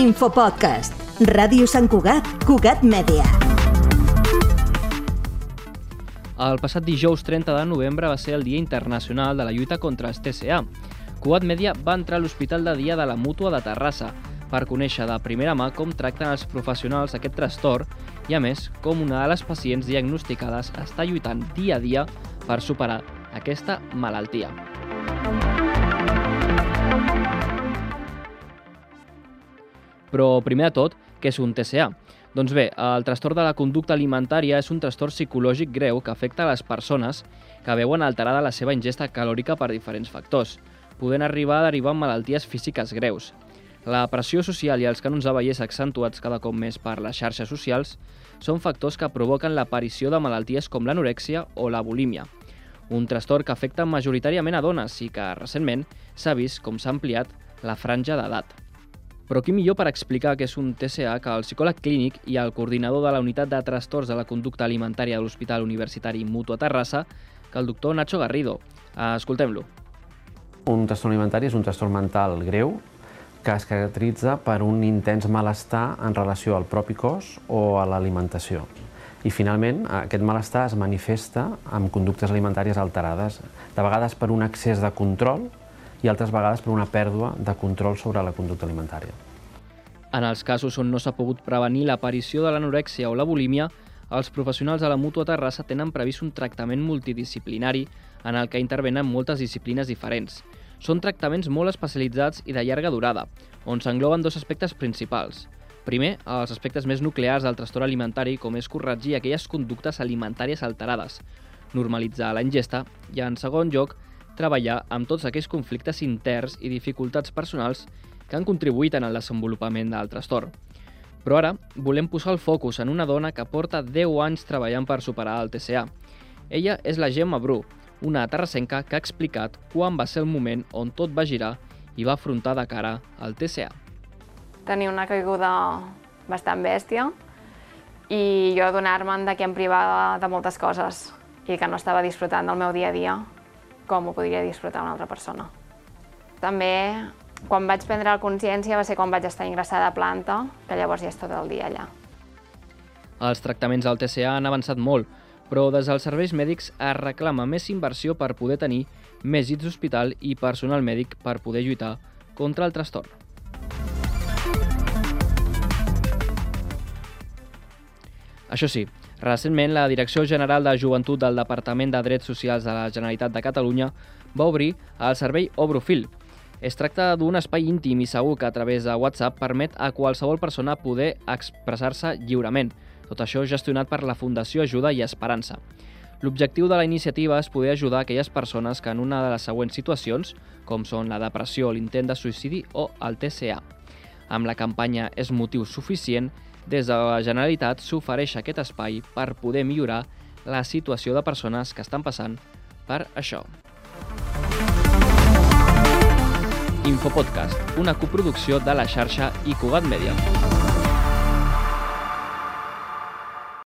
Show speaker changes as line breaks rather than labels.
Infopodcast. Ràdio Sant Cugat, Cugat Mèdia.
El passat dijous 30 de novembre va ser el Dia Internacional de la lluita contra els TCA. Cugat Mèdia va entrar a l'Hospital de Dia de la Mútua de Terrassa per conèixer de primera mà com tracten els professionals aquest trastorn i, a més, com una de les pacients diagnosticades està lluitant dia a dia per superar aquesta malaltia. Però, primer de tot, què és un TCA? Doncs bé, el trastorn de la conducta alimentària és un trastorn psicològic greu que afecta a les persones que veuen alterada la seva ingesta calòrica per diferents factors, podent arribar a derivar en malalties físiques greus. La pressió social i els canons de bellesa accentuats cada cop més per les xarxes socials són factors que provoquen l'aparició de malalties com l'anorèxia o la bulímia, un trastorn que afecta majoritàriament a dones i que recentment s'ha vist com s'ha ampliat la franja d'edat. Però qui millor per explicar què és un TCA que el psicòleg clínic i el coordinador de la unitat de trastorns de la conducta alimentària de l'Hospital Universitari Mutua Terrassa, que el doctor Nacho Garrido. Escoltem-lo.
Un trastorn alimentari és un trastorn mental greu que es caracteritza per un intens malestar en relació al propi cos o a l'alimentació. I finalment, aquest malestar es manifesta amb conductes alimentàries alterades, de vegades per un excés de control i altres vegades per una pèrdua de control sobre la conducta alimentària.
En els casos on no s'ha pogut prevenir l'aparició de l'anorèxia o la bulímia, els professionals de la Mútua Terrassa tenen previst un tractament multidisciplinari en el que intervenen moltes disciplines diferents. Són tractaments molt especialitzats i de llarga durada, on s'engloben dos aspectes principals. Primer, els aspectes més nuclears del trastorn alimentari, com és corregir aquelles conductes alimentàries alterades, normalitzar la ingesta i, en segon lloc, treballar amb tots aquells conflictes interns i dificultats personals que han contribuït en el desenvolupament del trastorn. Però ara volem posar el focus en una dona que porta 10 anys treballant per superar el TCA. Ella és la Gemma Bru, una terrassenca que ha explicat quan va ser el moment on tot va girar i va afrontar de cara al TCA.
Tenia una caiguda bastant bèstia i jo adonar-me'n que em privava de moltes coses i que no estava disfrutant del meu dia a dia com ho podria disfrutar una altra persona. També, quan vaig prendre la consciència va ser quan vaig estar ingressada a planta, que llavors ja és tot el dia allà.
Els tractaments al TCA han avançat molt, però des dels serveis mèdics es reclama més inversió per poder tenir més llits d'hospital i personal mèdic per poder lluitar contra el trastorn. Això sí, recentment la Direcció General de Joventut del Departament de Drets Socials de la Generalitat de Catalunya va obrir el servei Obrofil. Es tracta d'un espai íntim i segur que a través de WhatsApp permet a qualsevol persona poder expressar-se lliurement, tot això gestionat per la Fundació Ajuda i Esperança. L'objectiu de la iniciativa és poder ajudar aquelles persones que en una de les següents situacions, com són la depressió, l'intent de suïcidi o el TCA. Amb la campanya És motiu suficient, des de la Generalitat s'ofereix aquest espai per poder millorar la situació de persones que estan passant per això. Infopodcast, una coproducció de la xarxa i Cugat Mèdia.